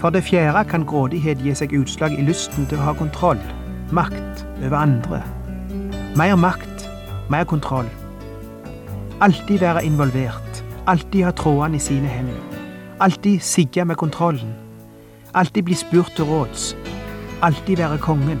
For det fjerde kan grådighet gi seg utslag i lysten til å ha kontroll, makt over andre. Mer makt, mer kontroll. Alltid være involvert, alltid ha trådene i sine hender. Alltid sigge med kontrollen. Alltid bli spurt til råds. Alltid være kongen.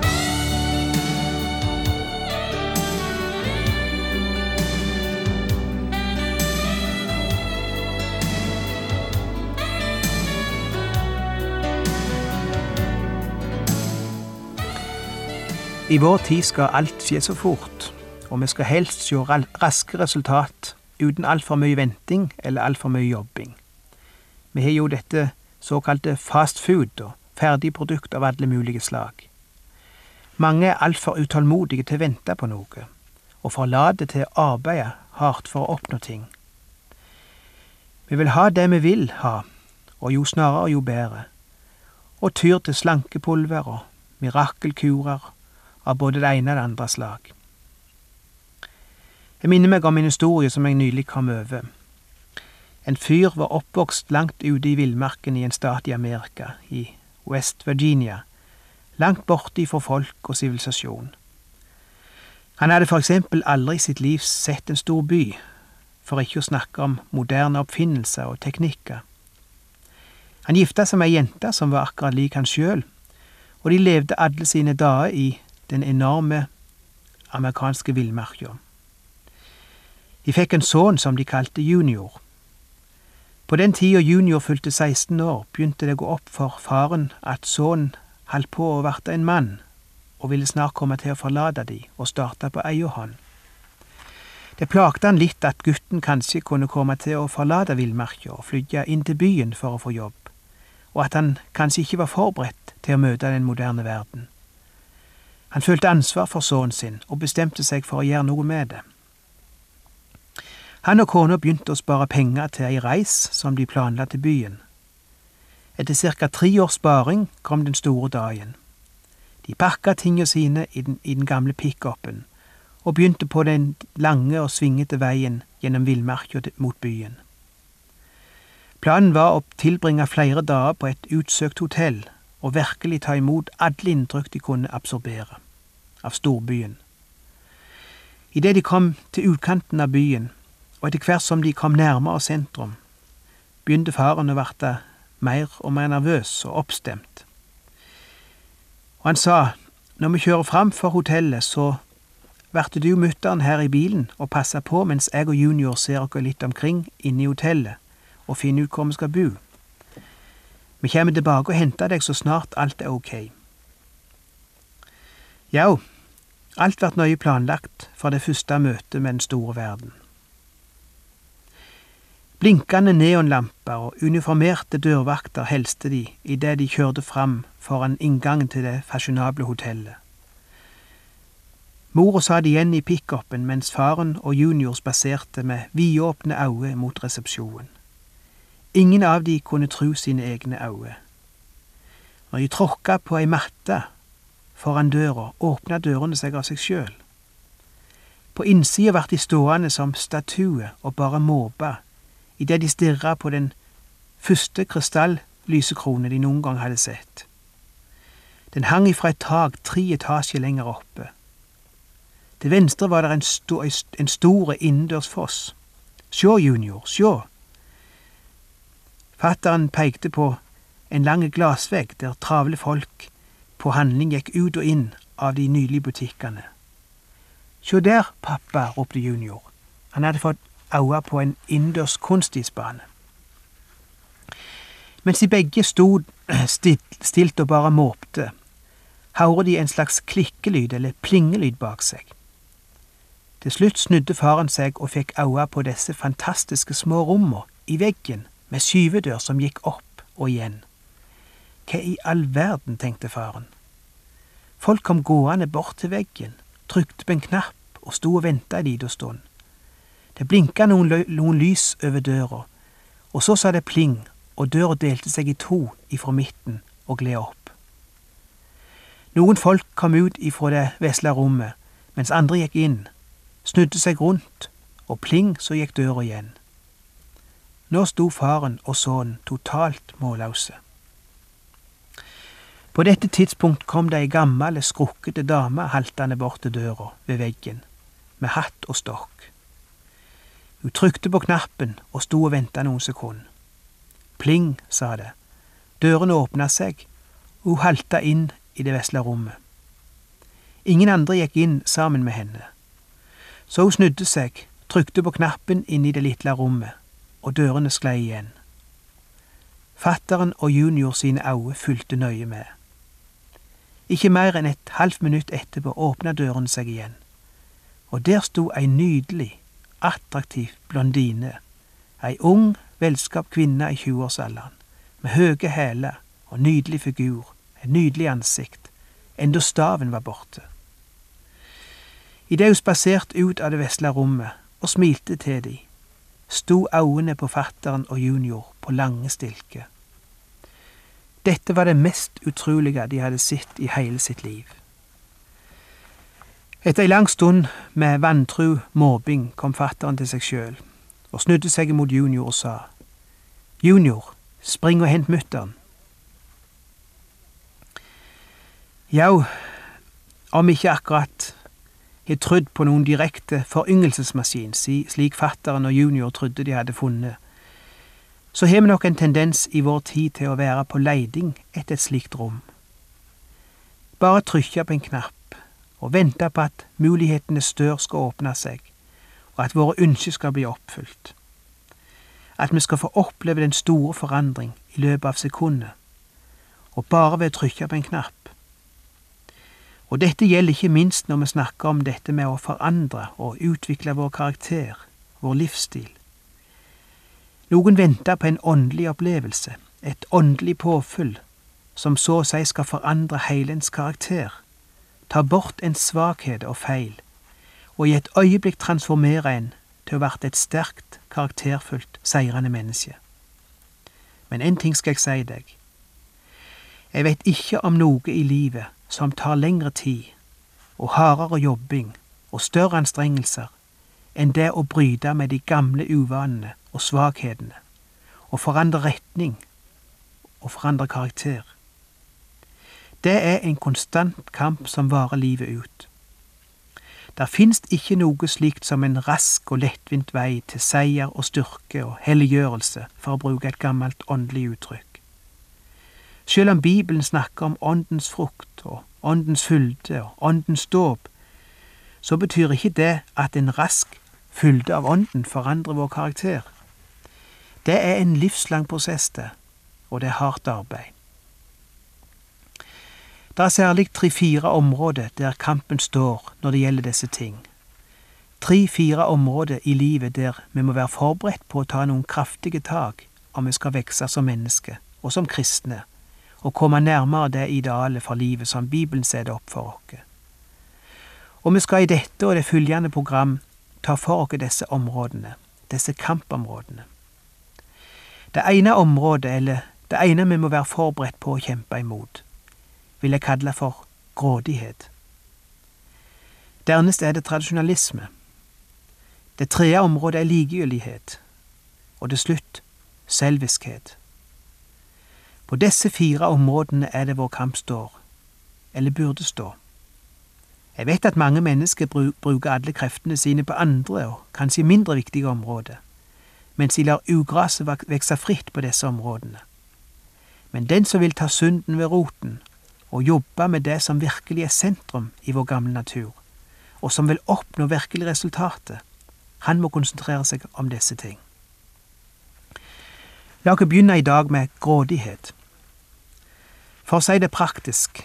I vår tid skal alt skje så fort, og vi skal helst se raske resultat uten altfor mye venting eller altfor mye jobbing. Vi har jo dette såkalte fast food og ferdigprodukt av alle mulige slag. Mange er altfor utålmodige til å vente på noe, og forlater til å arbeide hardt for å oppnå ting. Vi vil ha det vi vil ha, og jo snarere jo bedre, og tyr til slankepulver og mirakelkurer av både det ene og det andre slag. Jeg minner meg om en historie som jeg nylig kom over. En fyr var oppvokst langt ute i villmarken i en stat i Amerika, i West Virginia, langt borte ifra folk og sivilisasjon. Han hadde for eksempel aldri i sitt liv sett en stor by, for ikke å snakke om moderne oppfinnelser og teknikker. Han gifta seg med ei jente som var akkurat lik han sjøl, og de levde alle sine dager i den enorme amerikanske villmarka. De fikk en sønn som de kalte Junior. På den tida Junior fylte 16 år, begynte det å gå opp for faren at sønnen holdt på å bli en mann, og ville snart komme til å forlate de og starte på egen hånd. Det plagte han litt at gutten kanskje kunne komme til å forlate villmarka og flytte inn til byen for å få jobb, og at han kanskje ikke var forberedt til å møte den moderne verden. Han følte ansvar for sønnen sin og bestemte seg for å gjøre noe med det. Han og kona begynte å spare penger til ei reis som de planla til byen. Etter ca. tre års sparing kom den store dagen. De pakka tingene sine i den, i den gamle pickupen og begynte på den lange og svingete veien gjennom villmarka mot byen. Planen var å tilbringe flere dager på et utsøkt hotell og virkelig ta imot alle inntrykk de kunne absorbere av storbyen. Idet de kom til utkanten av byen, og etter hvert som de kom nærmere sentrum, begynte faren å verte mer og mer nervøs og oppstemt. Og han sa, når vi kjører fram for hotellet, så verte du mutter'n her i bilen og passe på mens jeg og junior ser oss litt omkring inne i hotellet og finner ut hvor vi skal bo. Vi kommer tilbake og henter deg så snart alt er ok. Jau, alt vart nøye planlagt for det første møtet med den store verden. Blinkende neonlamper og uniformerte dørvakter helste de idet de kjørte fram foran inngangen til det fasjonable hotellet. Mora satt igjen i pickupen mens faren og junior spaserte med vidåpne øyne mot resepsjonen. Ingen av de kunne tru sine egne øyne. Når de tråkka på ei matte foran døra, åpna dørene seg av seg sjøl. På innsida vart de stående som statue og bare måpa idet de stirra på den første krystallysekrone de noen gang hadde sett. Den hang ifra et tak tre etasjer lenger oppe. Til venstre var det en, sto, en store innendørs foss. Sjå, junior, sjå, Fatteren pekte på en lang glassvegg der travle folk på handling gikk ut og inn av de nylige butikkene. Sjå der, pappa, ropte junior. Han hadde fått øye på en innendørs kunstisbane. Mens de begge stod stilt og bare måpte, hørte de en slags klikkelyd eller plingelyd bak seg. Til slutt snudde faren seg og fikk øye på disse fantastiske små rommene i veggen med skyvedør som gikk opp og igjen. Hva i all verden, tenkte faren. Folk kom gående bort til veggen, trykte på en knapp og sto og venta en liten stund. Det blinka noen, noen, lys over døra, og så sa det pling, og døra delte seg i to ifra midten og gled opp. Noen folk kom ut ifra det vesle rommet, mens andre gikk inn, snudde seg rundt, og pling, så gikk døra igjen. Nå sto faren og sønnen totalt målløse. På dette tidspunkt kom det ei gammel, skrukkete dame haltende bort til døra ved veggen, med hatt og stokk. Hun trykte på knappen og sto og venta noen sekunder. Pling, sa det. Dørene åpna seg, og hun halta inn i det vesle rommet. Ingen andre gikk inn sammen med henne. Så hun snudde seg, trykte på knappen inn i det lille rommet, og dørene sklei igjen. Fatteren og junior sine øyne fulgte nøye med. Ikke mer enn et halvt minutt etterpå åpna døren seg igjen, og der sto ei nydelig, attraktiv blondine, ei ung, velskapt kvinne i tjueårsalderen, med høye hæler og nydelig figur, et nydelig ansikt, enda staven var borte. Idet hun spaserte ut av det vesle rommet og smilte til de, sto øynene på fatteren og junior på lange stilker. Dette var det mest utrolige de hadde sett i hele sitt liv. Etter ei lang stund med vantru mobbing kom fatteren til seg sjøl og snudde seg mot junior og sa, Junior, spring og hent mutter'n. Jau, om ikke akkurat har trudd på noen direkte foryngelsesmaskin, slik fatteren og junior trodde de hadde funnet, så har vi nok en tendens i vår tid til å være på leiding etter et slikt rom. Bare trykke på en knapp og vente på at mulighetenes dør skal åpne seg, og at våre ønsker skal bli oppfylt. At vi skal få oppleve den store forandring i løpet av sekundet, og bare ved å trykke på en knapp. Og dette gjelder ikke minst når vi snakker om dette med å forandre og utvikle vår karakter, vår livsstil. Noen venter på en åndelig opplevelse, et åndelig påfyll, som så å si skal forandre heilens karakter, ta bort en svakhet og feil, og i et øyeblikk transformere en til å bli et sterkt, karakterfullt, seirende menneske. Men én ting skal jeg si deg. Jeg vet ikke om noe i livet som tar lengre tid og hardere jobbing og større anstrengelser enn det å bryte med de gamle uvanene og svakhetene og forandre retning og forandre karakter. Det er en konstant kamp som varer livet ut. Der finnes ikke noe slikt som en rask og lettvint vei til seier og styrke og helliggjørelse, for å bruke et gammelt åndelig uttrykk. Selv om Bibelen snakker om åndens frukt og åndens fylde og åndens dåp, så betyr ikke det at en rask fylde av ånden forandrer vår karakter. Det er en livslang prosess, det, og det er hardt arbeid. Det er særlig tre-fire områder der kampen står når det gjelder disse ting. Tre-fire områder i livet der vi må være forberedt på å ta noen kraftige tak om vi skal vokse som mennesker og som kristne og komme nærmere det idealet for livet som Bibelen setter opp for oss. Og vi skal i dette og det følgende program ta for oss disse områdene, disse kampområdene. Det ene området, eller det ene vi må være forberedt på å kjempe imot, vil jeg kalle for grådighet. Dernest er det tradisjonalisme. Det tredje området er likegyldighet. Og til slutt selviskhet. På disse fire områdene er det vår kamp står, eller burde stå. Jeg vet at mange mennesker bruker alle kreftene sine på andre og kanskje mindre viktige områder, mens de lar ugraset vokse fritt på disse områdene. Men den som vil ta synden ved roten og jobbe med det som virkelig er sentrum i vår gamle natur, og som vil oppnå virkelig resultatet, han må konsentrere seg om disse ting. La oss begynne i dag med grådighet. For å si det praktisk,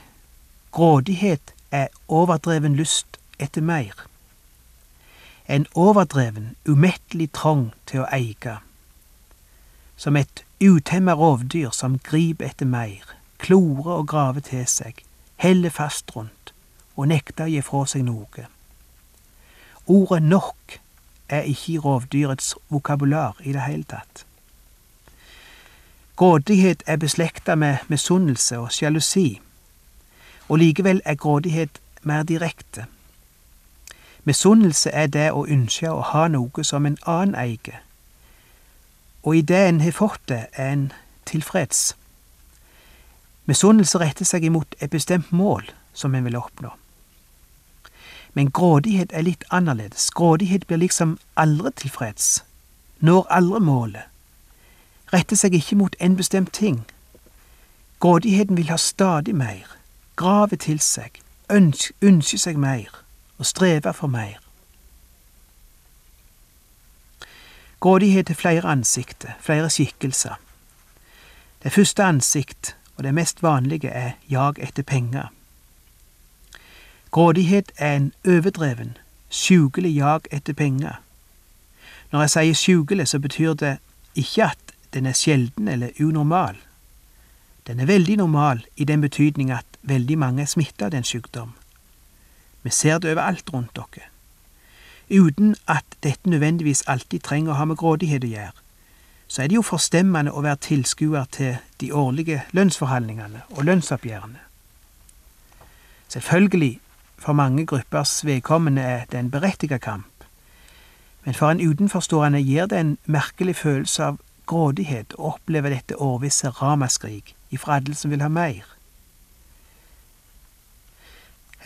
grådighet er overdreven lyst etter mer. En overdreven, umettelig trang til å eie. Som et utemma rovdyr som griper etter mer, klorer og graver til seg, heller fast rundt og nekter å gi fra seg noe. Ordet nok er ikke i rovdyrets vokabular i det hele tatt. Grådighet er beslekta med misunnelse og sjalusi, og likevel er grådighet mer direkte. Misunnelse er det å ønske å ha noe som en annen eier, og i det en har fått det, er en tilfreds. Misunnelse retter seg imot et bestemt mål som en vil oppnå. Men grådighet er litt annerledes. Grådighet blir liksom aldri tilfreds, når aldri målet, retter seg ikke mot en bestemt ting. Grådigheten vil ha stadig mer, grave til seg, ønske seg mer og streve for mer. Grådighet er flere ansikter, flere skikkelser. Det første ansikt, og det mest vanlige, er jag etter penger. Grådighet er en overdreven, sjukelig jag etter penger. Når jeg sier sjukelig, så betyr det ikke at den er sjelden eller unormal. Den er veldig normal i den betydning at veldig mange er smitta av den sykdom. Vi ser det overalt rundt dere. Uten at dette nødvendigvis alltid trenger å ha med grådighet å gjøre, så er det jo forstemmende å være tilskuer til de årlige lønnsforhandlingene og lønnsoppgjørene. Selvfølgelig, for mange gruppers vedkommende er det en berettiget kamp, men for en utenforstående gir det en merkelig følelse av grådighet å oppleve dette årvisse ramaskrik ifra alle som vil ha mer.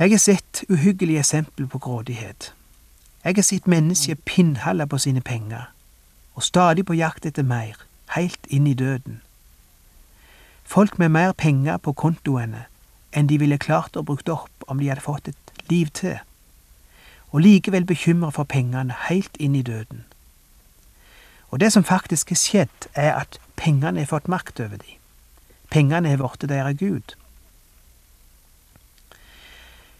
Jeg har sett uhyggelige eksempel på grådighet. Jeg har sett mennesker pinnhalle på sine penger, og stadig på jakt etter mer, heilt inn i døden. Folk med mer penger på kontoene enn de ville klart å brukt opp om de hadde fått et liv til, og likevel bekymra for pengene heilt inn i døden. Og det som faktisk har skjedd, er at pengene har fått makt over dem. Pengene har blitt deres gud.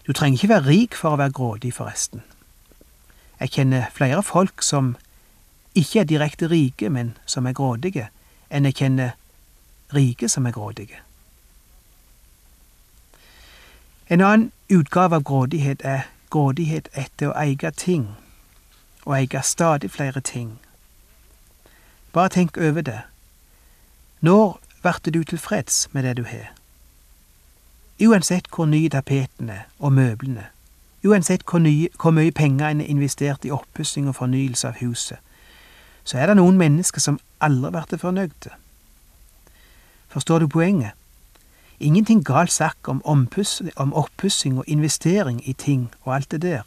Du trenger ikke være rik for å være grådig, forresten. Jeg kjenner flere folk som ikke er direkte rike, men som er grådige, enn jeg kjenner rike som er grådige. En annen utgave av grådighet er grådighet etter å eie ting, å eie stadig flere ting. Bare tenk over det. Når blir du tilfreds med det du har? Uansett hvor nye tapetene og møblene, uansett hvor, nye, hvor mye penger en har investert i oppussing og fornyelse av huset, så er det noen mennesker som aldri blir fornøyde. Forstår du poenget? Ingenting galt sagt om, om oppussing og investering i ting og alt det der,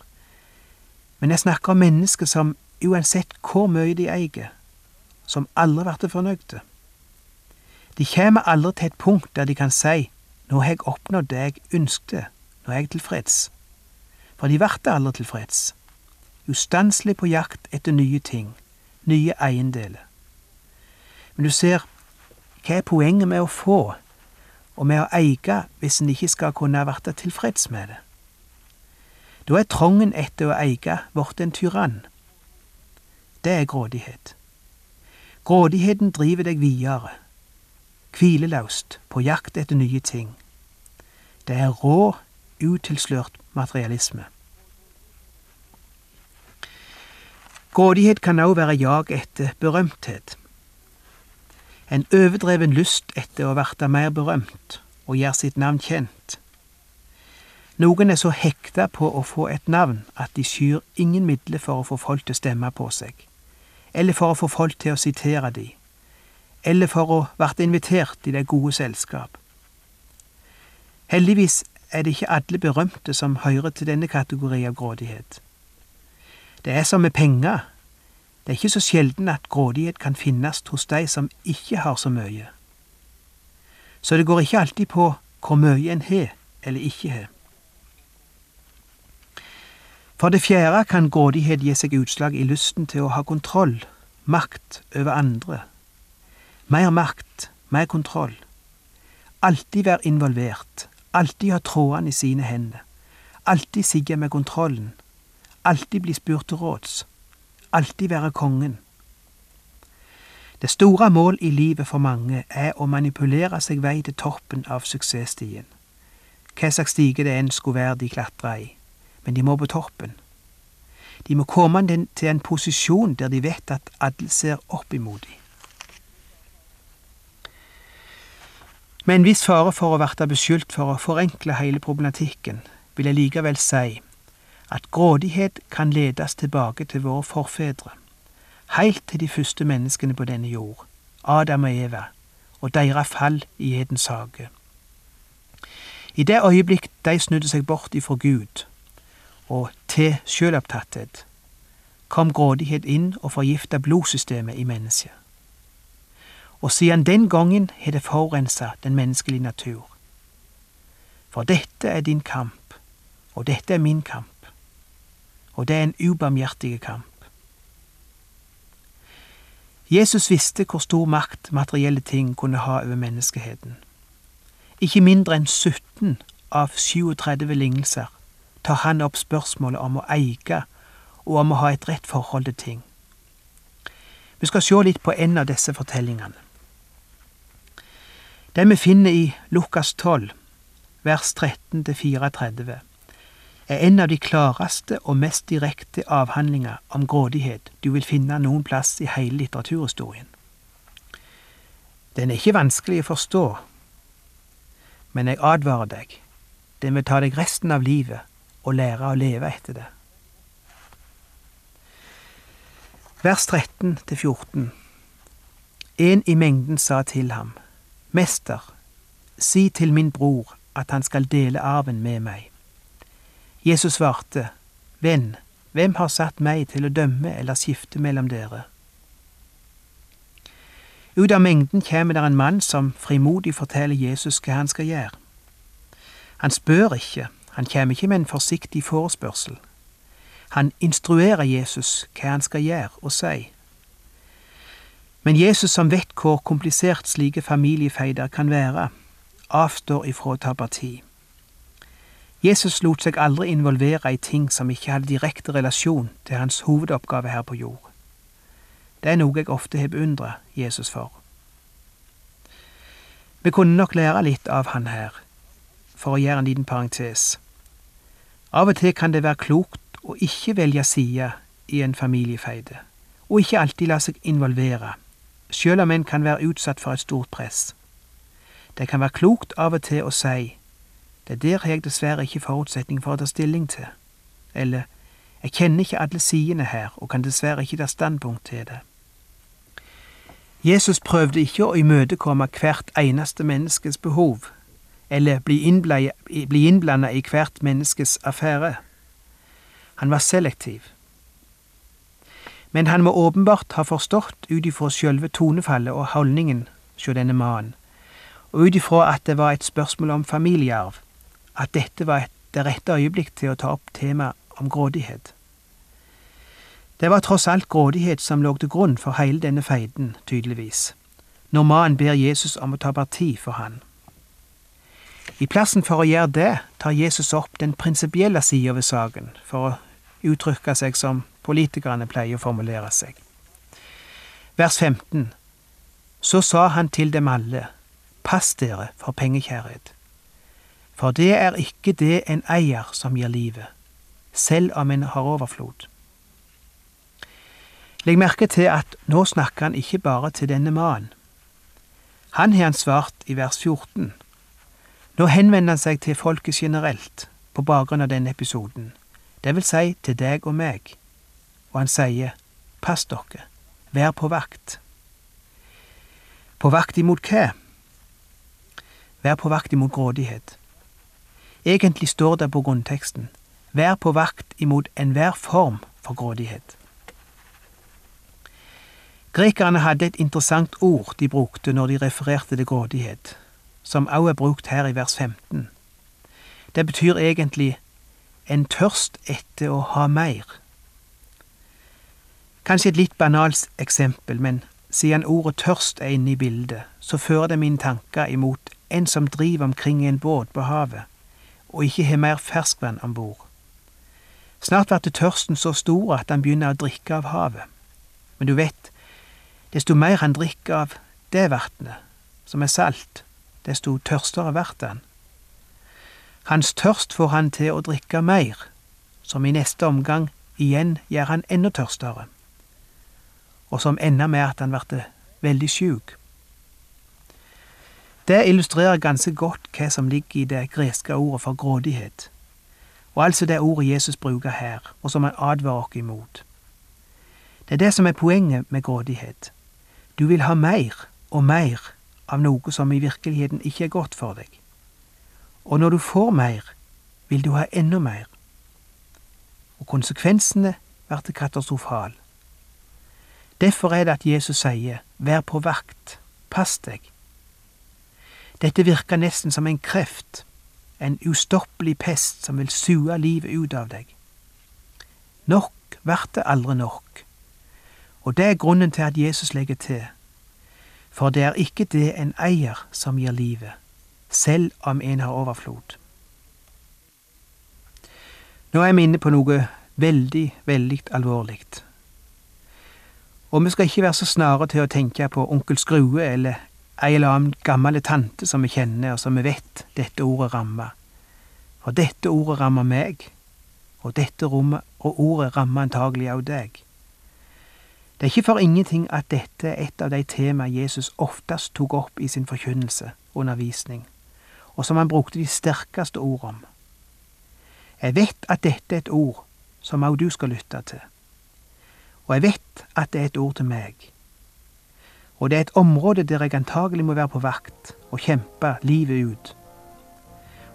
men jeg snakker om mennesker som uansett hvor mye de eier, som aldri blir fornøyde. De kommer aldri til et punkt der de kan si nå har jeg oppnådd det jeg ønskte, nå er jeg tilfreds. For de ble aldri tilfreds. Ustanselig på jakt etter nye ting, nye eiendeler. Men du ser, hva er poenget med å få, og med å eie, hvis en ikke skal kunne bli tilfreds med det? Da er trangen etter å eie blitt en tyrann. Det er grådighet. Grådigheten driver deg videre, hvileløst, på jakt etter nye ting. Det er rå, utilslørt materialisme. Grådighet kan også være jag etter berømthet. En overdreven lyst etter å verte mer berømt og gjøre sitt navn kjent. Noen er så hekta på å få et navn at de skyr ingen midler for å få folk til å stemme på seg eller for å få folk til å sitere de, eller for å verte invitert i det gode selskap. Heldigvis er det ikke alle berømte som hører til denne kategori av grådighet. Det er som med penger, det er ikke så sjelden at grådighet kan finnes hos de som ikke har så mye. Så det går ikke alltid på hvor mye en har eller ikke har. For det fjerde kan grådighet gi seg utslag i lysten til å ha kontroll, makt over andre. Mer makt, mer kontroll. Alltid være involvert, alltid ha trådene i sine hender. Alltid sigge med kontrollen. Alltid bli spurt til råds. Alltid være kongen. Det store mål i livet for mange er å manipulere seg vei til toppen av suksessstien. Hva slags stige det enn skulle være de klatra i, men de må på toppen. De må komme til en posisjon der de vet at alle ser opp imot dem. Med en viss fare for å verte beskyldt for å forenkle hele problematikken, vil jeg likevel si at grådighet kan ledes tilbake til våre forfedre, heilt til de første menneskene på denne jord, Adam og Eva, og deres fall i Edens hage. I det øyeblikk de snudde seg bort ifra Gud og til sjølopptatthet, kom grådighet inn og forgifta blodsystemet i mennesket. Og siden den gangen har det forurensa den menneskelige natur. For dette er din kamp, og dette er min kamp og det er en ubarmhjertig kamp. Jesus visste hvor stor makt materielle ting kunne ha over menneskeheten. Ikke mindre enn 17 av 37 lignelser tar han opp spørsmålet om å eie og om å ha et rett forhold til ting. Vi skal se litt på en av disse fortellingene. Den vi finner i Lukas 12, vers 13 34 er en av de klareste og mest direkte avhandlinger om grådighet du vil finne noen plass i hele litteraturhistorien. Den er ikke vanskelig å forstå, men jeg advarer deg, den vil ta deg resten av livet og lære å leve etter det. Vers 13 til 14 En i mengden sa til ham, Mester, si til min bror at han skal dele arven med meg. Jesus svarte, Venn, hvem har satt meg til å dømme eller skifte mellom dere? Ut av mengden kommer det en mann som frimodig forteller Jesus hva han skal gjøre. Han spør ikke, han kommer ikke med en forsiktig forespørsel. Han instruerer Jesus hva han skal gjøre og si. Men Jesus, som vet hvor komplisert slike familiefeider kan være, avstår ifra å ta parti. Jesus lot seg aldri involvere i ting som ikke hadde direkte relasjon til hans hovedoppgave her på jord. Det er noe jeg ofte har beundra Jesus for. Vi kunne nok lære litt av han her, for å gjøre en liten parentes. Av og til kan det være klokt å ikke velge side i en familiefeide, og ikke alltid la seg involvere, sjøl om en kan være utsatt for et stort press. Det kan være klokt av og til å si det der har jeg dessverre ikke forutsetning for å ta stilling til. Eller, jeg kjenner ikke alle sidene her og kan dessverre ikke ta standpunkt til det. Jesus prøvde ikke å imøtekomme hvert eneste menneskes behov, eller bli innblanda i hvert menneskes affære. Han var selektiv. Men han må åpenbart ha forstått ut ifra sjølve tonefallet og holdningen sjå denne mannen, og ut ifra at det var et spørsmål om familiearv, at dette var det rette øyeblikk til å ta opp temaet om grådighet. Det var tross alt grådighet som lå til grunn for hele denne feiden, tydeligvis, når mannen ber Jesus om å ta parti for han. I plassen for å gjøre det tar Jesus opp den prinsipielle sida ved saken, for å uttrykke seg som politikerne pleier å formulere seg. Vers 15 Så sa han til dem alle, pass dere for pengekjærhet. For det er ikke det en eier som gir livet, selv om en har overflod. Legg merke til at nå snakker han ikke bare til denne mannen. Han har han svart i vers 14. Nå henvender han seg til folket generelt på bakgrunn av denne episoden, det vil si til deg og meg, og han sier, pass dere, vær på vakt. På vakt imot hva? Vær på vakt imot grådighet. Egentlig står det på grunnteksten Vær på vakt imot enhver form for grådighet. Grekerne hadde et interessant ord de brukte når de refererte til grådighet, som også er brukt her i vers 15. Det betyr egentlig en tørst etter å ha mer. Kanskje et litt banalt eksempel, men siden ordet tørst er inne i bildet, så fører det mine tanker imot en som driver omkring i en båt på havet og ikke har mer ferskvann om bord. Snart blir tørsten så stor at han begynner å drikke av havet. Men du vet, Desto mer han drikker av det vannet, som er salt, desto tørstere blir han. Hans tørst får han til å drikke mer, som i neste omgang igjen gjør han enda tørstere, og som enda med at han ble veldig sjuk. Det illustrerer ganske godt hva som ligger i det greske ordet for grådighet, og altså det ordet Jesus bruker her, og som han advarer oss imot. Det er det som er poenget med grådighet. Du vil ha mer og mer av noe som i virkeligheten ikke er godt for deg. Og når du får mer, vil du ha enda mer. Og konsekvensene blir katastrofale. Derfor er det at Jesus sier, vær på vakt, pass deg. Dette virker nesten som en kreft, en ustoppelig pest som vil sue livet ut av deg. Nok blir det aldri nok, og det er grunnen til at Jesus legger til, for det er ikke det en eier som gir livet, selv om en har overflod. Nå er vi inne på noe veldig, veldig alvorlig. Og vi skal ikke være så snare til å tenke på onkel Skrue eller ei eller annen gammel tante som vi kjenner, og som vi vet dette ordet rammer. For dette ordet rammer meg, og dette rommet, og ordet rammer antagelig også deg. Det er ikke for ingenting at dette er et av de temaer Jesus oftest tok opp i sin forkynnelse, undervisning, og som han brukte de sterkeste ord om. Jeg vet at dette er et ord som også du skal lytte til, og jeg vet at det er et ord til meg og det er et område der jeg antagelig må være på vakt og kjempe livet ut.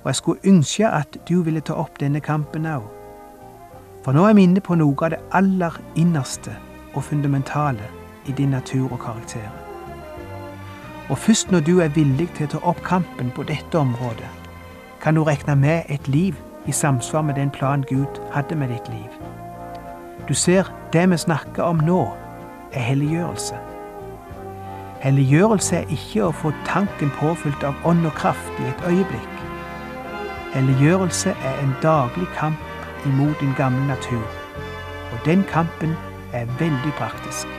Og jeg skulle ønske at du ville ta opp denne kampen òg. For nå er vi inne på noe av det aller innerste og fundamentale i din natur og karakter. Og først når du er villig til å ta opp kampen på dette området, kan du regne med et liv i samsvar med den plan Gud hadde med ditt liv. Du ser, det vi snakker om nå, er helliggjørelse. Helliggjørelse er ikke å få tanken påfylt av ånd og kraft i et øyeblikk. Helliggjørelse er en daglig kamp imot din gamle natur, og den kampen er veldig praktisk.